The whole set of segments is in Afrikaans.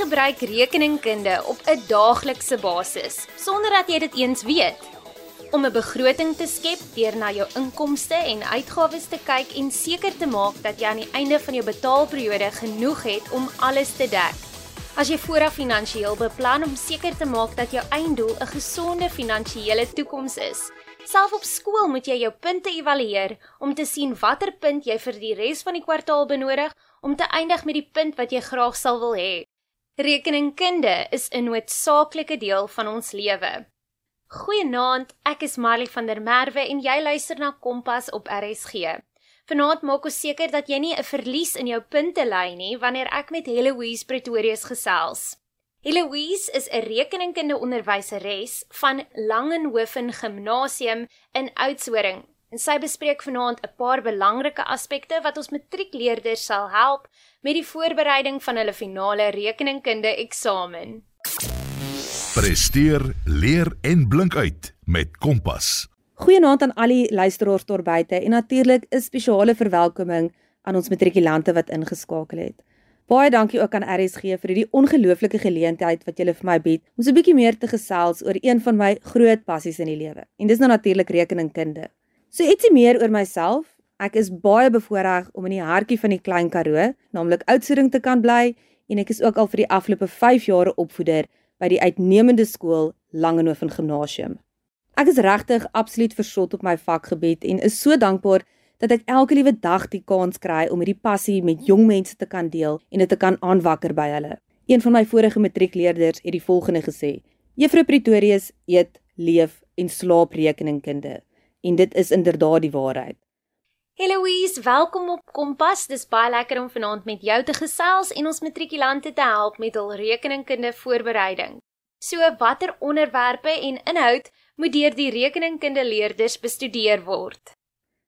gebruik rekeningkunde op 'n daaglikse basis sonder dat jy dit eens weet. Om 'n begroting te skep deur na jou inkomste en uitgawes te kyk en seker te maak dat jy aan die einde van jou betaalperiode genoeg het om alles te dek. As jy vooraf finansiëel beplan om seker te maak dat jou einddoel 'n gesonde finansiële toekoms is, Self op skool moet jy jou punte evalueer om te sien watter punt jy vir die res van die kwartaal benodig om te eindig met die punt wat jy graag sal wil hê. Rekeningkunde is 'n noodsaaklike deel van ons lewe. Goeienaand, ek is Marley van der Merwe en jy luister na Kompas op RSG. Vanaand maak ons seker dat jy nie 'n verlies in jou punte ly nie wanneer ek met Heloise Pretorius gesels. Eloise is 'n rekeningkunde onderwyseres van Langenhoven Gimnasium in Oudtshoorn en sy bespreek vanaand 'n paar belangrike aspekte wat ons matriekleerders sal help met die voorbereiding van hulle finale rekeningkunde eksamen. Presteer, leer en blink uit met Kompas. Goeienaand aan al die luisteraars daar buite en natuurlik 'n spesiale verwelkoming aan ons matrikulante wat ingeskakel het. Baie dankie ook aan RSG vir hierdie ongelooflike geleentheid wat julle vir my bied om so 'n bietjie meer te gesels oor een van my groot passies in die lewe. En dis nou natuurlik rekeningkunde. So ietsie meer oor myself. Ek is baie bevoorreg om in die hartjie van die Klein Karoo, naamlik Oudtshoorn te kan bly en ek is ook al vir die afgelope 5 jare opvoeder by die uitnemende skool Langehoven Gimnasium. Ek is regtig absoluut versot op my vakgebied en is so dankbaar dat ek elke liewe dag die kans kry om hierdie passie met jong mense te kan deel en dit te kan aanwakker by hulle. Een van my vorige matriekleerders het die volgende gesê: Juffrou Pretorius eet, leef en slaap rekeningkunde. En dit is inderdaad die waarheid. Heloise, welkom op Kompas. Dis baie lekker om vanaand met jou te gesels en ons matrikulante te help met hul rekeningkunde voorbereiding. So, watter onderwerpe en inhoud moet deur die rekeningkunde leerders bestudeer word?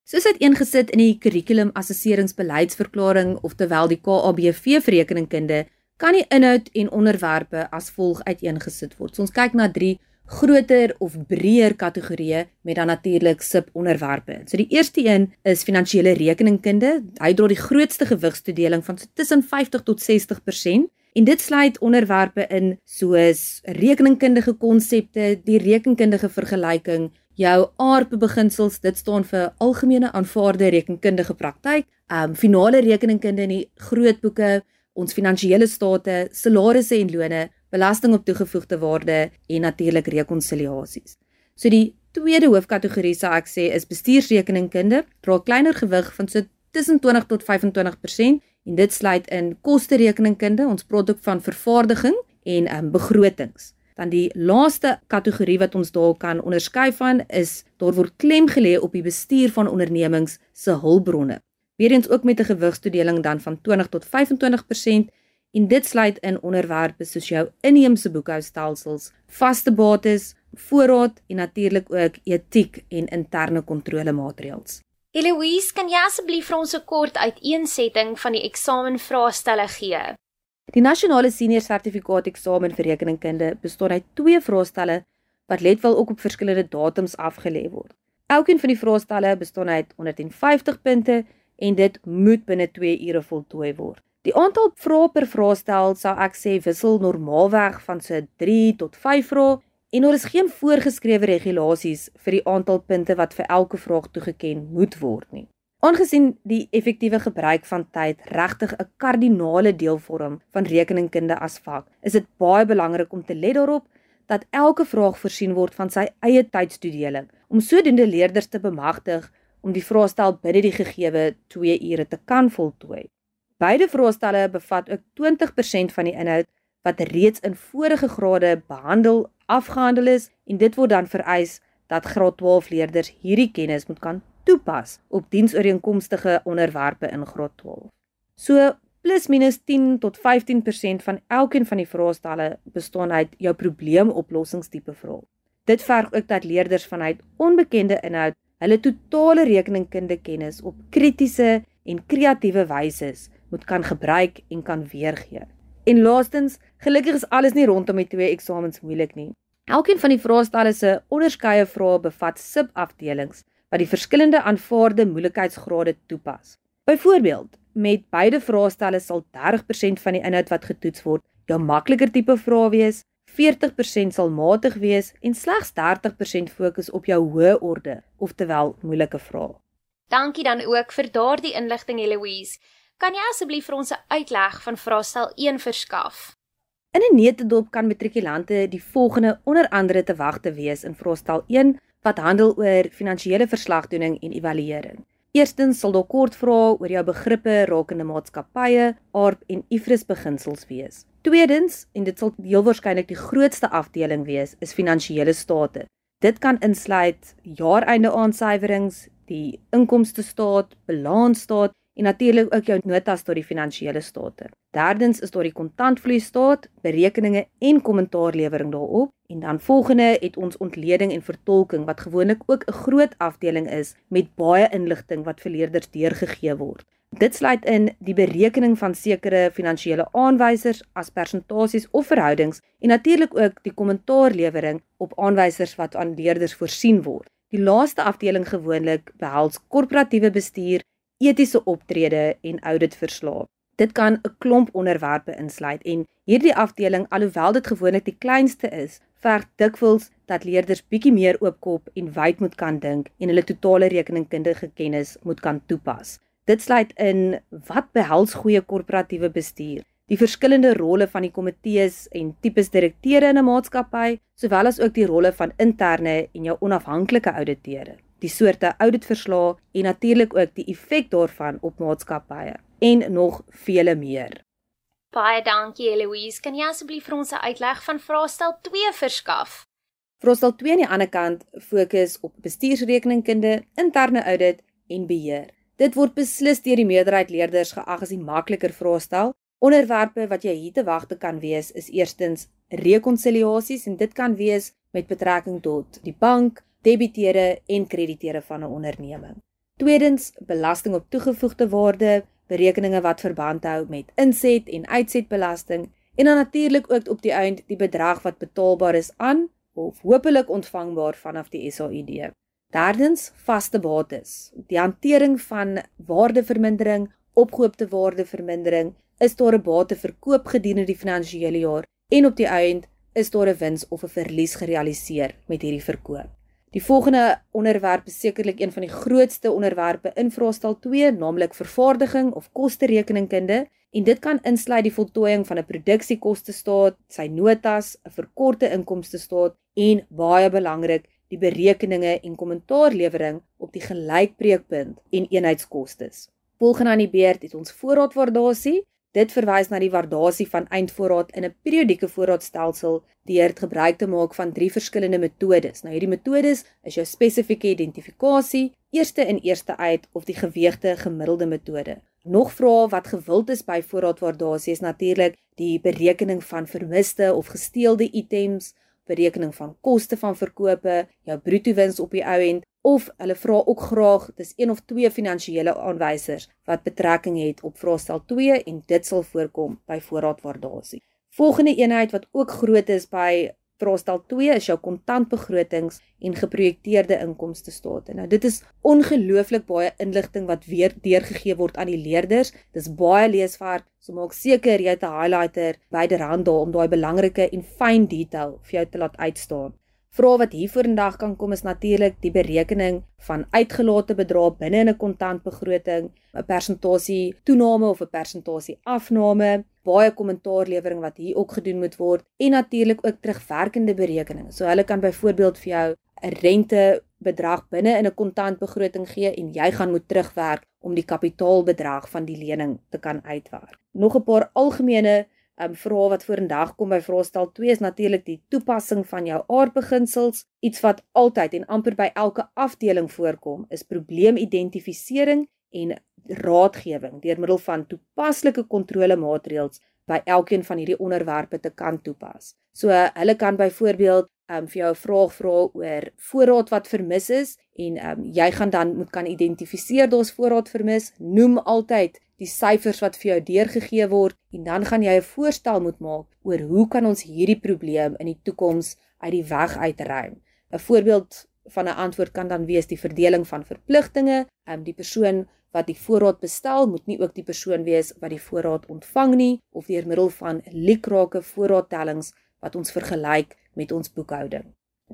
Soos dit ingesit in die kurrikulum assesseringsbeleidsverklaring of terwyl die KABV verrekeningkunde kan die inhoud en onderwerpe as volg uiteengesit word. So ons kyk na drie groter of breër kategorieë met dan natuurlik subonderwerpe. So die eerste een is finansiële rekeningkunde. Hy dra die grootste gewigstoedeling van so tussen 50 tot 60% en dit sluit onderwerpe in soos rekeningkundige konsepte, die rekenkundige vergelyking, jou ARP beginsels, dit staan vir algemene aanvaarde rekenkundige praktyk, ehm um, finale rekeningkunde in die grootboeke, ons finansiële state, salarisse en lone, belasting op toegevoegde waarde en natuurlik rekonsiliasies. So die tweede hoofkategorie sou ek sê is bestuursrekeningkunde, dra kleiner gewig van so tussen 20 tot 25% en dit sluit in koste rekeningkunde, ons produk van vervaardiging en ehm um, begrotings. Dan die laaste kategorie wat ons daar kan onderskei van is daar word klem gelê op die bestuur van ondernemings se hulpbronne. Weerens ook met 'n gewigstoedeling dan van 20 tot 25% en dit sluit in onderwerpe soos jou inheemse boekhoudstelsels, vaste bates, voorraad en natuurlik ook etiek en interne kontrolemaatreëls. Eloise, kan jy asseblief vir ons 'n kort uiteensetting van die eksamenvraestelle gee? Die nasionale senior sertifikaat eksamen vir rekeningkunde bestaan uit twee vraestelle wat let wel ook op verskillende datums afgelê word. Elkeen van die vraestelle bestaan uit 150 punte en dit moet binne 2 ure voltooi word. Die aantal vrae per vraestel sou ek sê wissel normaalweg van so 3 tot 5 vrae en daar is geen voorgeskrewe regulasies vir die aantal punte wat vir elke vraag toegeken moet word nie. Aangesien die effektiewe gebruik van tyd regtig 'n kardinale deel vorm van rekeningkunde as vak, is dit baie belangrik om te let daarop dat elke vraag voorsien word van sy eie tydstoedeling om sodoende leerders te bemagtig om die vraestel binne die gegeewe 2 ure te kan voltooi. Beide vraestelle bevat ook 20% van die inhoud wat reeds in vorige grade behandel afgehandel is en dit word dan vereis dat graad 12 leerders hierdie kennis moet kan toepas op diensooreenkomstige onderwerpe in graad 12. So plus minus 10 tot 15% van elkeen van die vraestelle bestaan uit jou probleemoplossingstipe vrae. Dit verg ook dat leerders vanuit onbekende inhoud hulle totale rekeningkunde kennis op kritiese en kreatiewe wyse moet kan gebruik en kan weergee. En laastens, gelukkig is alles nie rondom die twee eksamens moeilik nie. Elkeen van die vraestelle se onderskeie vrae bevat subafdelings wat die verskillende aanvaarde moeilikheidsgrade toepas. Byvoorbeeld, met beide vraestelle sal 30% van die inhoud wat getoets word jou makliker tipe vrae wees, 40% sal matig wees en slegs 30% fokus op jou hoë orde, oftewel moeilike vrae. Dankie dan ook vir daardie inligting Eloise. Kan jy asseblief vir ons 'n uitleg van vraestel 1 verskaf? In 'n netedop kan matrikulante die volgende onder andere te wagte wees in vraestel 1 wat handel oor finansiële verslagdoening en evaluering. Eerstens sal daar kort vrae oor jou begrippe rakende maatskappye, ARP en IFRS beginsels wees. Tweedens, en dit sal heel waarskynlik die grootste afdeling wees, is finansiële state. Dit kan insluit jaareinde aansuiwerings, die inkomste staat, balansstaat en natuurlik ook jou notas tot die finansiële state. Derdens is daar die kontantvloei staat, berekeninge en kommentaarlewering daarop en dan volgende het ons ontleding en vertolking wat gewoonlik ook 'n groot afdeling is met baie inligting wat vir leerders deurgegee word. Dit sluit in die berekening van sekere finansiële aanwysers as persentasies of verhoudings en natuurlik ook die kommentaarlewering op aanwysers wat aan leerders voorsien word. Die laaste afdeling gewoonlik behels korporatiewe bestuur, etiese optrede en auditverslae. Dit kan 'n klomp onderwerpe insluit en hierdie afdeling alhoewel dit gewoonlik die kleinste is, verg dikwels dat leerders bietjie meer oopkop en wyd moet kan dink en hulle totale rekeningkundige kennis moet kan toepas. Dit sluit in wat behels goeie korporatiewe bestuur, die verskillende rolle van die komitees en tipes direkteure in 'n maatskappy, sowel as ook die rolle van interne en jou onafhanklike ouditeure, die soorte ouditverslae en natuurlik ook die effek daarvan op maatskappye en nog vele meer. Baie dankie Eloise. Kan jy asseblief vir ons 'n uitleg van vraestel 2 verskaf? Vraestel 2 aan die ander kant fokus op bestuursrekeningkunde, interne audit en beheer. Dit word beslis deur die meerderheid leerders geag as die makliker vraestel. Onderwerpe wat jy hier te wagte kan wees is eerstens rekonsiliasies en dit kan wees met betrekking tot die bank, debiteure en krediteure van 'n onderneming. Tweedens, belasting op toegevoegde waarde, berekeninge wat verband hou met inset en uitsetbelasting en dan natuurlik ook op die eind die bedrag wat betaalbaar is aan of hopelik ontvangbaar vanaf die SAID. Derdens, vaste bates. Die hantering van waardevermindering, opgehoopte waardevermindering, is daar 'n bate verkoop gedurende die finansiële jaar en op die einde is daar 'n wins of 'n verlies gerealiseer met hierdie verkoop. Die volgende onderwerp is sekerlik een van die grootste onderwerpe in vraestel 2, naamlik vervaardiging of koste-rekeningkunde, en dit kan insluit die voltooiing van 'n produksiekoste staat, sy notas, 'n verkorte inkomste staat en baie belangrik, die berekeninge en kommentaarlewering op die gelykbreekpunt en eenheidskostes. Volgens aan die beurt het ons voorraadwaardasie. Dit verwys na die waardasie van eindvoorraad in 'n periodieke voorraadstelsel deur gebruik te maak van drie verskillende metodes. Nou hierdie metodes is jou spesifieke identifikasie, eerste in eerste uit of die geweegde gemiddelde metode. Nog vrae wat gewild is by voorraadwaardasie is natuurlik die berekening van vermiste of gesteelde items, berekening van koste van verkope, jou bruto wins op die ou end of hulle vra ook graag dis een of twee finansiële aanwysers wat betrekking het op vraestel 2 en dit sal voorkom by voorraadwaardasie. Volgende eenheid wat ook groot is by vraestel 2 is jou kontantbegrotings en geprojekteerde inkomste state. Nou dit is ongelooflik baie inligting wat weer deurgegee word aan die leerders. Dis baie leesvaart, so maak seker jy het 'n highlighter byderhand daar om daai belangrike en fyn detail vir jou te laat uitstaan. Vrae wat hier vorendag kan kom is natuurlik die berekening van uitgelate bedrae binne in 'n kontantbegroting, 'n persentasie toename of 'n persentasie afname, baie kommentaarlewering wat hier ook gedoen moet word en natuurlik ook terugwerkende berekening. So hulle kan byvoorbeeld vir jou 'n rentebedrag binne in 'n kontantbegroting gee en jy gaan moet terugwerk om die kapitaalbedrag van die lening te kan uitwerk. Nog 'n paar algemene um, vrae wat vorendag kom by vraestel 2 is natuurlik die toepassing van jou aardbeginsels. Iets wat altyd en amper by elke afdeling voorkom, is probleemidentifisering en raadgewing deur middel van toepaslike kontrolemaatreëls by elkeen van hierdie onderwerpe te kan toepas. So hulle kan byvoorbeeld um, vir jou 'n vraag vra oor voorraad wat vermis is en um, jy gaan dan moet kan identifiseer daar's voorraad vermis. Noem altyd die syfers wat vir jou deurgegee word en dan gaan jy 'n voorstel moet maak oor hoe kan ons hierdie probleem in die toekoms uit die weg uitruim. 'n Voorbeeld van 'n antwoord kan dan wees die verdeling van verpligtinge. Ehm um, die persoon wat die voorraad bestel moet nie ook die persoon wees wat die voorraad ontvang nie of deur middel van liekrake voorraadtellings wat ons vergelyk met ons boekhouding.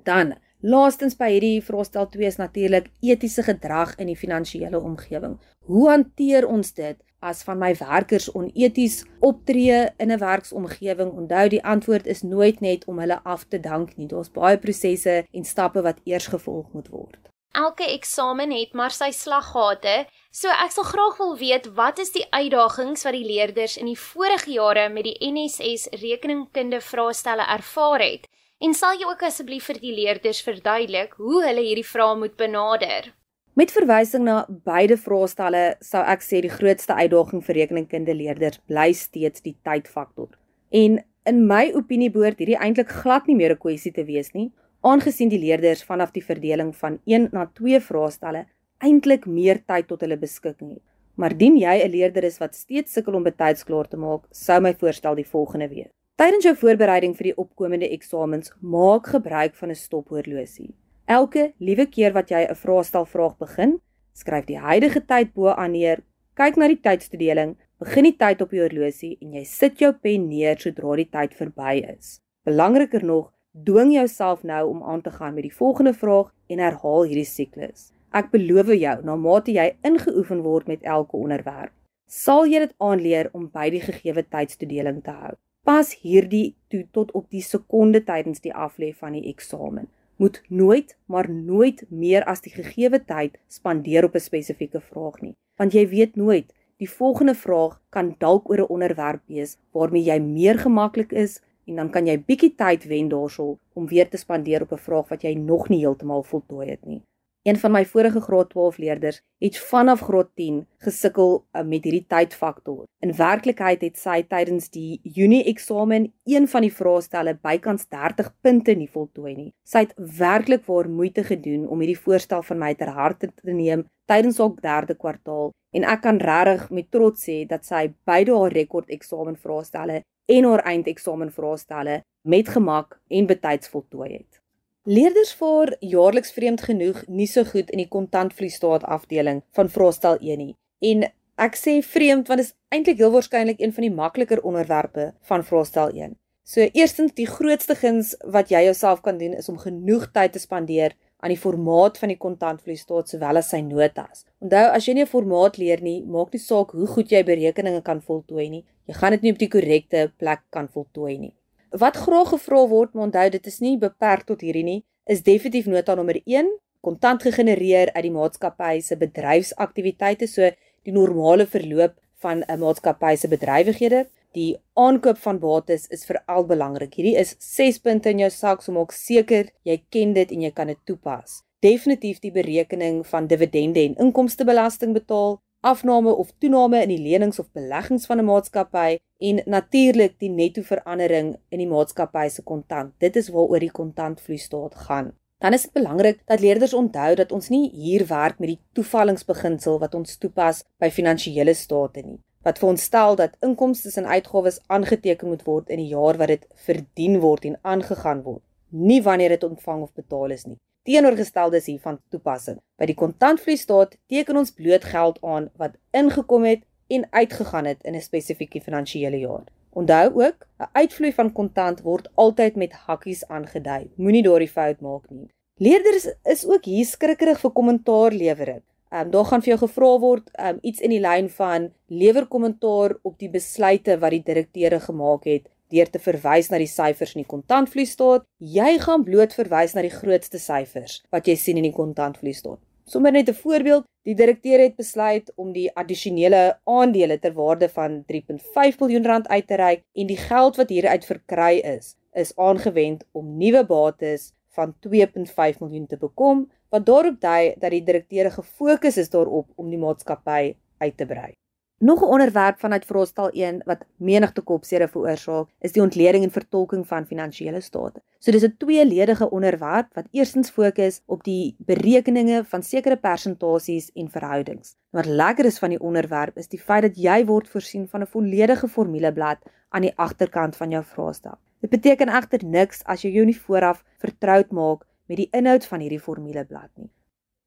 Dan Laastens by hierdie vraestel 2 is natuurlik etiese gedrag in die finansiële omgewing. Hoe hanteer ons dit as van my werkers oneties optree in 'n werksomgewing? Onthou die antwoord is nooit net om hulle af te dank nie. Daar's baie prosesse en stappe wat eers gevolg moet word. Elke eksamen het maar sy slaggate, so ek sal graag wil weet wat is die uitdagings wat die leerders in die vorige jare met die NSS rekeningkunde vraestelle ervaar het? En sal jy ook asseblief vir die leerders verduidelik hoe hulle hierdie vrae moet benader? Met verwysing na beide vraestelle sou ek sê die grootste uitdaging vir rekeningkunde leerders bly steeds die tydfaktor. En in my opinie behoort hierdie eintlik glad nie meer 'n kwessie te wees nie, aangesien die leerders vanaf die verdeling van 1 na 2 vraestelle eintlik meer tyd tot hulle beskikking het. Maar dien jy 'n leerder is wat steeds sukkel om betyds klaar te maak, sou my voorstel die volgende wees: Tydens jou voorbereiding vir die opkomende eksamens, maak gebruik van 'n stophorlosie. Elke liewe keer wat jy 'n vraestel vraag begin, skryf die huidige tyd bo aan neer, kyk na die tydstoedeling, begin die tyd op die horlosie en jy sit jou pen neer sodra die tyd verby is. Belangriker nog, dwing jouself nou om aan te gaan met die volgende vraag en herhaal hierdie siklus. Ek beloof jou, na mate jy ingeoefen word met elke onderwerp, sal jy dit aanleer om by die gegeewe tydstoedeling te hou pas hierdie toe tot op die sekonde tydens die aflê van die eksamen. Moet nooit, maar nooit meer as die gegeewe tyd spandeer op 'n spesifieke vraag nie, want jy weet nooit, die volgende vraag kan dalk oor 'n onderwerp wees waarmee jy meer gemaklik is en dan kan jy bietjie tyd wen daarsel om weer te spandeer op 'n vraag wat jy nog nie heeltemal voltooi het nie. Een van my vorige graad 12 leerders het vanaf graad 10 gesukkel uh, met hierdie tydfaktor. In werklikheid het sy tydens die Junie eksamen een van die vraestelle bykans 30 punte nie voltooi nie. Sy het werklik waar moeite gedoen om hierdie voorstel van my ter harte te neem tydens haar derde kwartaal en ek kan regtig met trots sê dat sy beide haar rekord eksamen vraestelle en haar eindeksamen vraestelle met gemak en betyds voltooi het. Leerders vaar jaarliks vreemd genoeg nie so goed in die kontantvloeistaat afdeling van vraestel 1 nie. En ek sê vreemd want dit is eintlik heel waarskynlik een van die makliker onderwerpe van vraestel 1. So eerstens die grootste guns wat jy jouself kan doen is om genoeg tyd te spandeer aan die formaat van die kontantvloeistaat sowel as sy notas. Onthou as jy nie 'n formaat leer nie, maak nie saak hoe goed jy berekeninge kan voltooi nie. Jy gaan dit nie op die korrekte plek kan voltooi nie. Wat graag gevra word, maar onthou dit is nie beperk tot hierdie nie, is definitief nota nommer 1, kontant gegenereer uit die maatskappy se bedryfsaktiwiteite, so die normale verloop van 'n maatskappy se bedrywighede. Die aankoop van bates is veral belangrik. Hierdie is 6 punte in jou sak, so maak seker jy ken dit en jy kan dit toepas. Definitief die berekening van dividende en inkomstebelasting betaal, afname of toename in die lenings of beleggings van 'n maatskappy en natuurlik die netto verandering in die maatskappy se kontant. Dit is waaroor die kontantvloeistaat gaan. Dan is dit belangrik dat leerders onthou dat ons nie hier werk met die toevallingsbeginsel wat ons toepas by finansiële state nie. Wat vir ons stel dat inkomste en uitgawes aangeteken moet word in die jaar wat dit verdien word en aangegaan word, nie wanneer dit ontvang of betaal is nie teenoorgestelde is hiervan toepassing. By die kontantvloeistaat teken ons bloot geld aan wat ingekom het en uitgegaan het in 'n spesifieke finansiële jaar. Onthou ook, 'n uitvloei van kontant word altyd met hakkies aangedui. Moenie daardie fout maak nie. Leerders is ook hier skrikkerig vir kommentaar lewering. Ehm um, daar gaan vir jou gevra word um, iets in die lyn van lewer kommentaar op die besluite wat die direkteure gemaak het deur te verwys na die syfers in die kontantvloeistaat. Jy gaan bloot verwys na die grootste syfers wat jy sien in die kontantvloeistaat. Sommige net 'n voorbeeld, die direkteur het besluit om die addisionele aandele ter waarde van 3.5 miljoen rand uit te reik en die geld wat hieruit verkry is, is aangewend om nuwe bates van 2.5 miljoen te bekom, wat daarop dui dat die direkteur gefokus is daarop om die maatskappy uit te brei. Nog 'n onderwerp vanuit Vraestel 1 wat menigte kopseere veroorsaak, is die ontleding en vertolking van finansiële state. So dis 'n tweeledige onderwerp wat eerstens fokus op die berekeninge van sekere persentasies en verhoudings. Wat lekker is van die onderwerp is die feit dat jy word voorsien van 'n volledige formuleblad aan die agterkant van jou vraestel. Dit beteken egter niks as jy jou nie vooraf vertroud maak met die inhoud van hierdie formuleblad nie.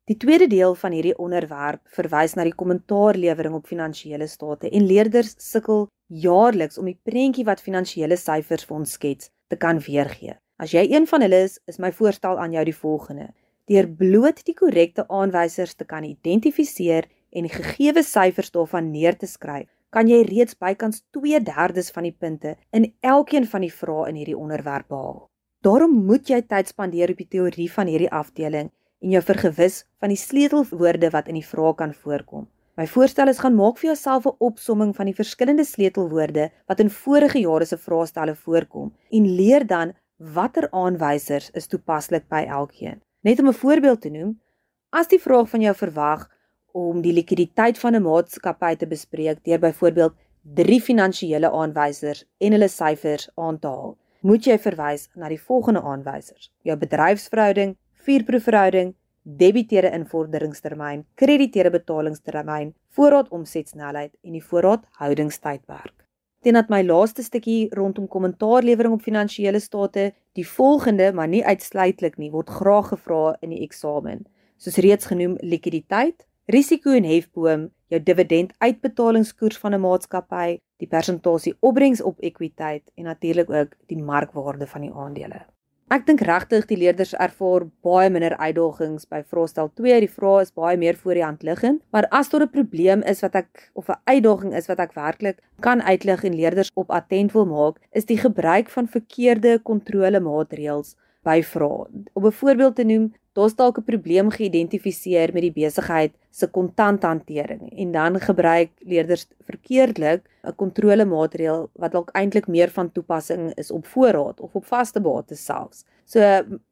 Die tweede deel van hierdie onderwerp verwys na die kommentaarlewering op finansiële state en leerders sukkel jaarliks om die prentjie wat finansiële syfers vir ons skets te kan weergee. As jy een van hulle is, is my voorstel aan jou die volgende: Deur bloot die korrekte aanwysers te kan identifiseer en die gegeewe syfers daarvan neer te skryf, kan jy reeds bykans 2/3 van die punte in elkeen van die vrae in hierdie onderwerp behaal. Daarom moet jy tyd spandeer op die teorie van hierdie afdeling en jou vergewis van die sleutelwoorde wat in die vraag kan voorkom. My voorstel is gaan maak vir jouself 'n opsomming van die verskillende sleutelwoorde wat in vorige jare se vraestelle voorkom en leer dan watter aanwysers is toepaslik by elkeen. Net om 'n voorbeeld te noem, as die vraag van jou verwag om die likwiditeit van 'n maatskappy te bespreek deur byvoorbeeld drie finansiële aanwysers en hulle syfers aan te haal, moet jy verwys na die volgende aanwysers: jou bedryfsverhouding, vierproefverhouding, debiteure invorderingstermyn, krediteure betalingstermyn, voorraad omsetsnelheid en die voorraad houdingstydperk. Tenat my laaste stukkie rondom kommentaarlewering op finansiële state, die volgende, maar nie uitsluitlik nie, word graag gevra in die eksamen. Soos reeds genoem, likwiditeit, risiko en hefboom, jou dividend uitbetalingskoers van 'n maatskappy, die persentasie opbrengs op ekwiteit en natuurlik ook die markwaarde van die aandele. Ek dink regtig die leerders ervaar baie minder uitdagings by vraestel 2. Die vrae is baie meer voor die hand liggend, maar as daar 'n probleem is wat ek of 'n uitdaging is wat ek werklik kan uitlig en leerders op attent wil maak, is die gebruik van verkeerde kontrolemaatreëls by vrae. Om 'n voorbeeld te noem, daar's dalk 'n probleem geïdentifiseer met die besigheid se kontanthantering en dan gebruik leerders verkeerdelik 'n kontrolemaatreël wat dalk eintlik meer van toepassing is op voorraad of op vaste bates selfs. So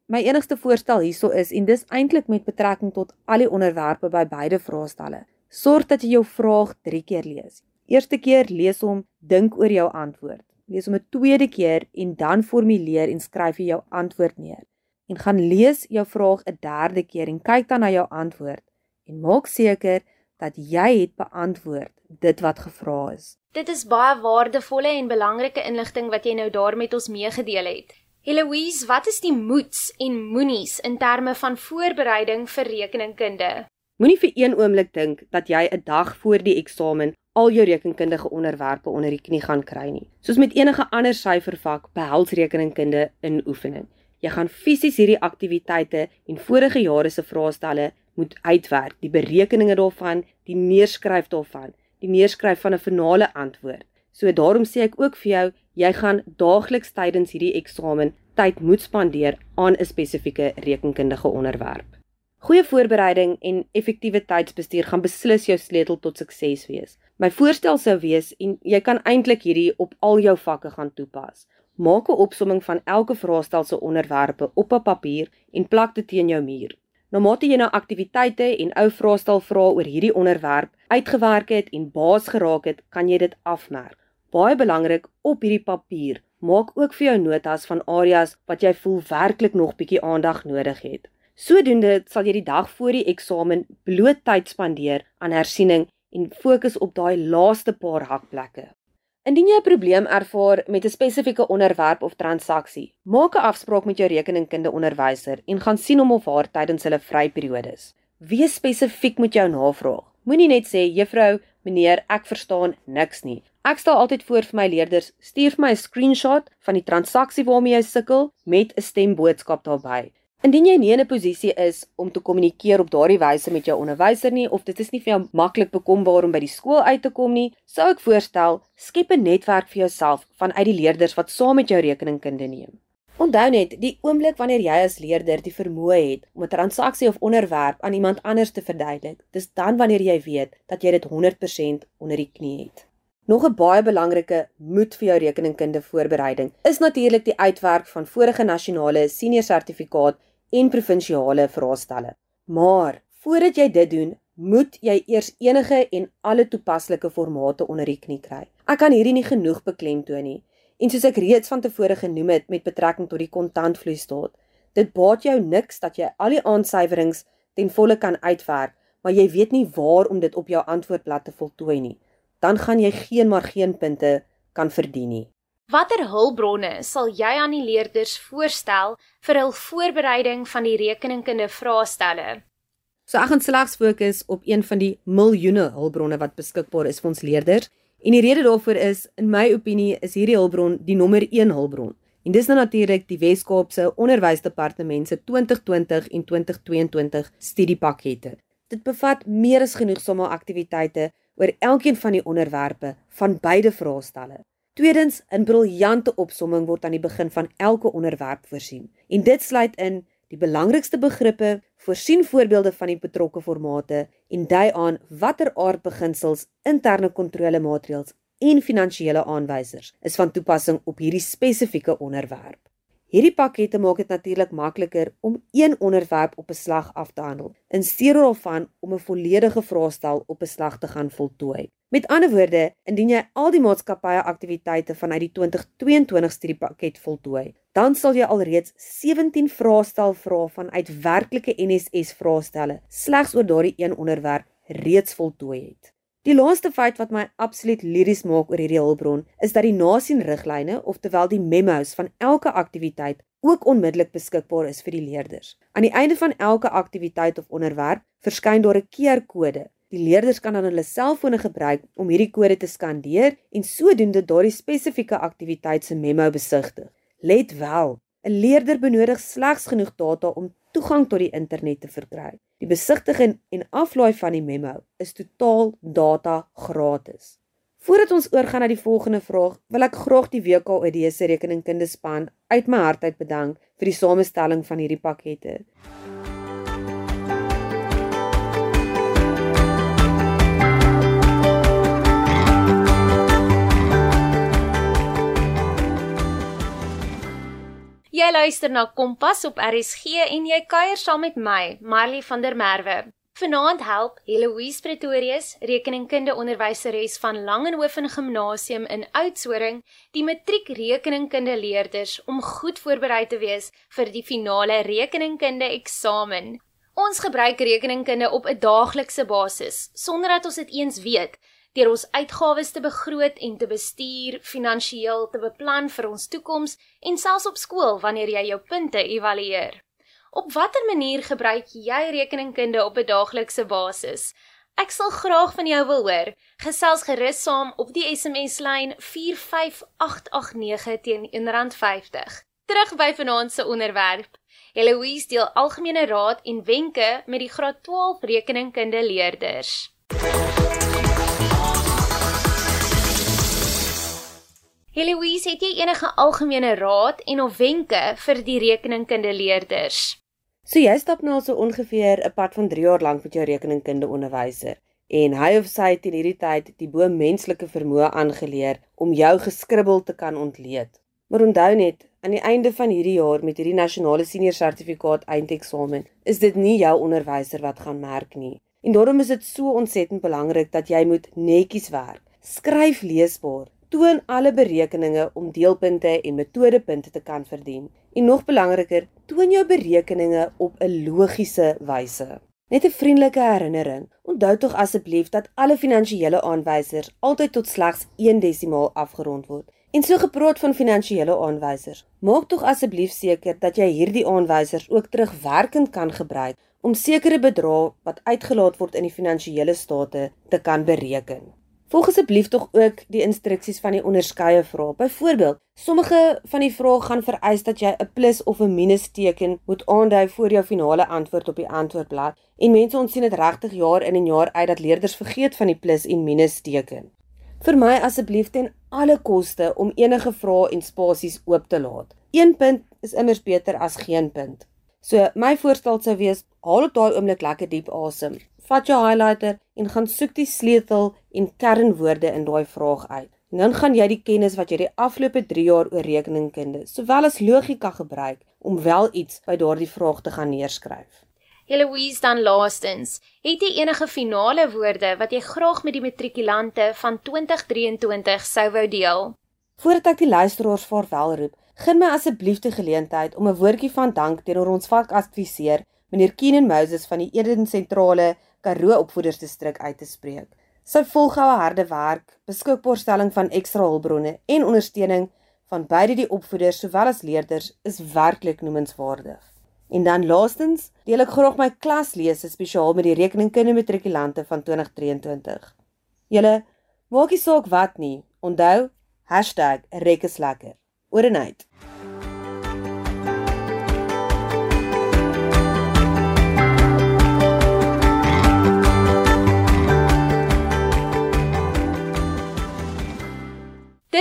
my enigste voorstel hierso is en dis eintlik met betrekking tot al die onderwerpe by beide vraestelle. Sorg dat jy jou vraag 3 keer lees. Eerste keer lees hom, dink oor jou antwoord. Lees hom 'n tweede keer en dan formuleer en skryf jy jou antwoord neer en gaan lees jou vraag 'n derde keer en kyk dan na jou antwoord en maak seker dat jy het beantwoord dit wat gevra is. Dit is baie waardevolle en belangrike inligting wat jy nou daar met ons meegedeel het. Eloise, wat is die moets en moenies in terme van voorbereiding vir rekeningkunde? Moenie vir een oomblik dink dat jy 'n dag voor die eksamen al jou rekenkundige onderwerpe onder die knie gaan kry nie. Soos met enige ander syfervak behels rekeningkunde in oefening. Jy gaan fisies hierdie aktiwiteite en vorige jare se vraestelle moet uitwerk, die berekeninge daarvan, die neerskryf daarvan, die neerskryf van 'n finale antwoord. So daarom sê ek ook vir jou, jy gaan daagliks tydens hierdie eksamen tyd moet spandeer aan 'n spesifieke rekenkundige onderwerp. Goeie voorbereiding en effektiewe tydsbestuur gaan beslis jou sleutel tot sukses wees. My voorstel sou wees en jy kan eintlik hierdie op al jou vakke gaan toepas. Maak 'n opsomming van elke vraestel se onderwerpe op 'n papier en plak dit teen jou muur. Nou mate jy nou aktiwiteite en ou vraestel vra oor hierdie onderwerp uitgewerk het en baas geraak het, kan jy dit afmerk. Baie belangrik op hierdie papier, maak ook vir jou notas van areas wat jy voel werklik nog bietjie aandag nodig het. Sodoende sal jy die dag voor die eksamen bloot tyd spandeer aan hersiening en fokus op daai laaste paar hakplekke. Indien jy 'n probleem ervaar met 'n spesifieke onderwerp of transaksie, maak 'n afspraak met jou rekeningkunde onderwyser en gaan sien hom of haar tydens hulle vryperiodes. Wees spesifiek met jou navraag. Moenie net sê juffrou, meneer, ek verstaan niks nie. Ek stel altyd voor vir my leerders, stuur vir my 'n screenshot van die transaksie waarmee jy sukkel met 'n stemboodskap daarbey. Indien jy nie in 'n posisie is om te kommunikeer op daardie wyse met jou onderwyser nie of dit is nie vir jou maklik bekombaar om by die skool uit te kom nie, sou ek voorstel skep 'n netwerk vir jouself vanuit die leerders wat saam met jou rekeningkunde neem. Onthou net, die oomblik wanneer jy as leerder die vermoë het om 'n transaksie of onderwerp aan iemand anders te verduidelik, dis dan wanneer jy weet dat jy dit 100% onder die knie het. Nog 'n baie belangrike moet vir jou rekeningkunde voorbereiding is natuurlik die uitwerk van vorige nasionale senior sertifikaat en provinsiale vraestelle. Maar voordat jy dit doen, moet jy eers enige en alle toepaslike formate onder die knie kry. Ek kan hierdie nie genoeg beklemtoon nie. En soos ek reeds van tevore genoem het met betrekking tot die kontantvloeistaat, dit baat jou niks dat jy al die aansuiwerings ten volle kan uitwerk, maar jy weet nie waar om dit op jou antwoordblad te voltooi nie. Dan gaan jy geen maar geen punte kan verdien nie. Watter hulpbronne sal jy aan die leerders voorstel vir hul voorbereiding van die rekeningkunde vraestelle? So ek gaan slegs fokus op een van die miljoene hulpbronne wat beskikbaar is vir ons leerders. En die rede daarvoor is, in my opinie, is hierdie hulpbron die nommer 1 hulpbron. En dis nou natuurlik die Wes-Kaapse Onderwysdepartement se 2020 en 2022 studiepakkette. Dit bevat meer as genoeg somme aktiwiteite oor elkeen van die onderwerpe van beide vraestelle. Tweedens, 'n briljante opsomming word aan die begin van elke onderwerp voorsien. En dit sluit in die belangrikste begrippe, voorsien voorbeelde van die betrokke formate en dui aan watter aard beginsels, interne kontrolemaatreëls en finansiële aanwysers is van toepassing op hierdie spesifieke onderwerp. Hierdie pakkette maak dit natuurlik makliker om een onderwerp op 'n slag af te handel in steede daarvan om 'n volledige vraestel op 'n slag te gaan voltooi. Met ander woorde, indien jy al die maatskappye aktiwiteite vanuit die 2022 studiepakket voltooi, dan sal jy alreeds 17 vraestel vra vanuit werklike NSS vraestelle slegs oor daardie een onderwerp reeds voltooi het. Die laaste feit wat my absoluut liries maak oor hierdie hulpbron is dat die nasien riglyne, oftewel die memos van elke aktiwiteit ook onmiddellik beskikbaar is vir die leerders. Aan die einde van elke aktiwiteit of onderwerp verskyn daar 'n QR-kode. Die leerders kan dan hulle selfone gebruik om hierdie kode te skandeer en sodoende daardie spesifieke aktiwiteit se memo besigtig. Let wel, 'n leerder benodig slegs genoeg data om toegang tot die internet te verkry. Die besigtiging en aflaai van die memo is totaal data gratis. Voordat ons oorgaan na die volgende vraag, wil ek graag die WKOD se rekeningkundespan uit my hart uit bedank vir die samestelling van hierdie pakkette. Jy luister na Kompas op RSG en jy kuier saam met my, Marley van der Merwe. Vanaand help Heloise Pretorius, rekeningkunde onderwyseres van Langehoven Gimnasium in Oudtshoorn, die matriek rekeningkunde leerders om goed voorberei te wees vir die finale rekeningkunde eksamen. Ons gebruik rekeningkunde op 'n daaglikse basis sonder dat ons dit eens weet deur ons uitgawes te begroot en te bestuur, finansiëel te beplan vir ons toekoms en selfs op skool wanneer jy jou punte evalueer. Op watter manier gebruik jy rekeningkunde op 'n daaglikse basis? Ek sal graag van jou wil hoor. Gesels gerus saam op die SMS lyn 45889 teen R1.50. Terug by vanaand se onderwerp. Eloise deel algemene raad en wenke met die graad 12 rekeningkunde leerders. Heloise, het jy enige algemene raad en of wenke vir die rekeningkunde leerders? So jy stap nou al so ongeveer 'n pad van 3 jaar lank met jou rekeningkunde onderwyser en hy of sy het in hierdie tyd die bo menslike vermoë aangeleer om jou geskribbel te kan ontleed. Maar onthou net, aan die einde van hierdie jaar met hierdie nasionale senior sertifikaat eindeksamen, is dit nie jou onderwyser wat gaan merk nie. En daarom is dit so ontsettend belangrik dat jy moet netjies werk. Skryf leesbaar, toon alle berekeninge om deelpunte en metodepunte te kan verdien. En nog belangriker, toon jou berekeninge op 'n logiese wyse. Net 'n vriendelike herinnering. Onthou tog asseblief dat alle finansiële aanwysers altyd tot slegs 1 desimaal afgerond word. En so gepraat van finansiële aanwysers, maak tog asseblief seker dat jy hierdie aanwysers ook terugwerkend kan gebruik om sekere bedrae wat uitgelaat word in die finansiële state te kan bereken. Volg asseblief tog ook die instruksies van die onderskeie vrae. Byvoorbeeld, sommige van die vrae gaan vereis dat jy 'n plus of 'n minus teken moet aandui voor jou finale antwoord op die antwoordblad. En mense ons sien dit regtig jaar in en jaar uit dat leerders vergeet van die plus en minus teken. Vir my asseblief ten alle koste om enige vrae en spasies oop te laat. 1 punt is immers beter as geen punt. So my voorstel sou wees, haal op daai oomblik lekker diep asem vat jou highlighter en gaan soek die sleutel en kernwoorde in daai vraag uit. En dan gaan jy die kennis wat jy die afgelope 3 jaar oor rekeningkunde, sowel as logika gebruik om wel iets by daardie vraag te gaan neerskryf. Eloise dan laastens, het jy enige finale woorde wat jy graag met die matrikulante van 2023 sou wou deel? Voordat ek die luisteraars vaarwel roep, gun my asseblief die geleentheid om 'n woordjie van dank teenoor ons vakadviseur, meneer Keenan Moses van die Eden Sentrale Karoo Opvoedersdistrik uit te spreek. Sy volgehoue harde werk, beskikbaarstelling van ekstra hulpbronne en ondersteuning van beide die opvoeders sowel as leerders is werklik noemenswaardig. En dan laastens, deel ek graag my klaslese spesiaal met die rekeningkunde matrikulante van 2023. Julle maak nie saak wat nie. Onthou #rekeslekker. Oor en uit.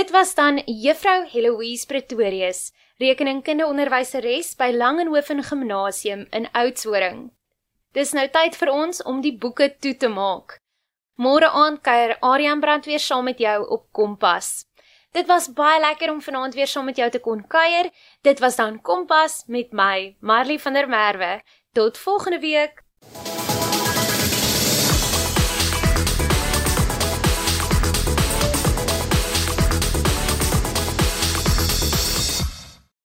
Dit was dan Juffrou Heloise Pretorius, rekeningkunde onderwyseres by Langehoven Gimnasium in Oudtshoorn. Dis nou tyd vir ons om die boeke toe te maak. Môre aand kuier Aryan Brand weer saam met jou op Kompas. Dit was baie lekker om vanaand weer saam met jou te kon kuier. Dit was dan Kompas met my, Marley van der Merwe. Tot volgende week.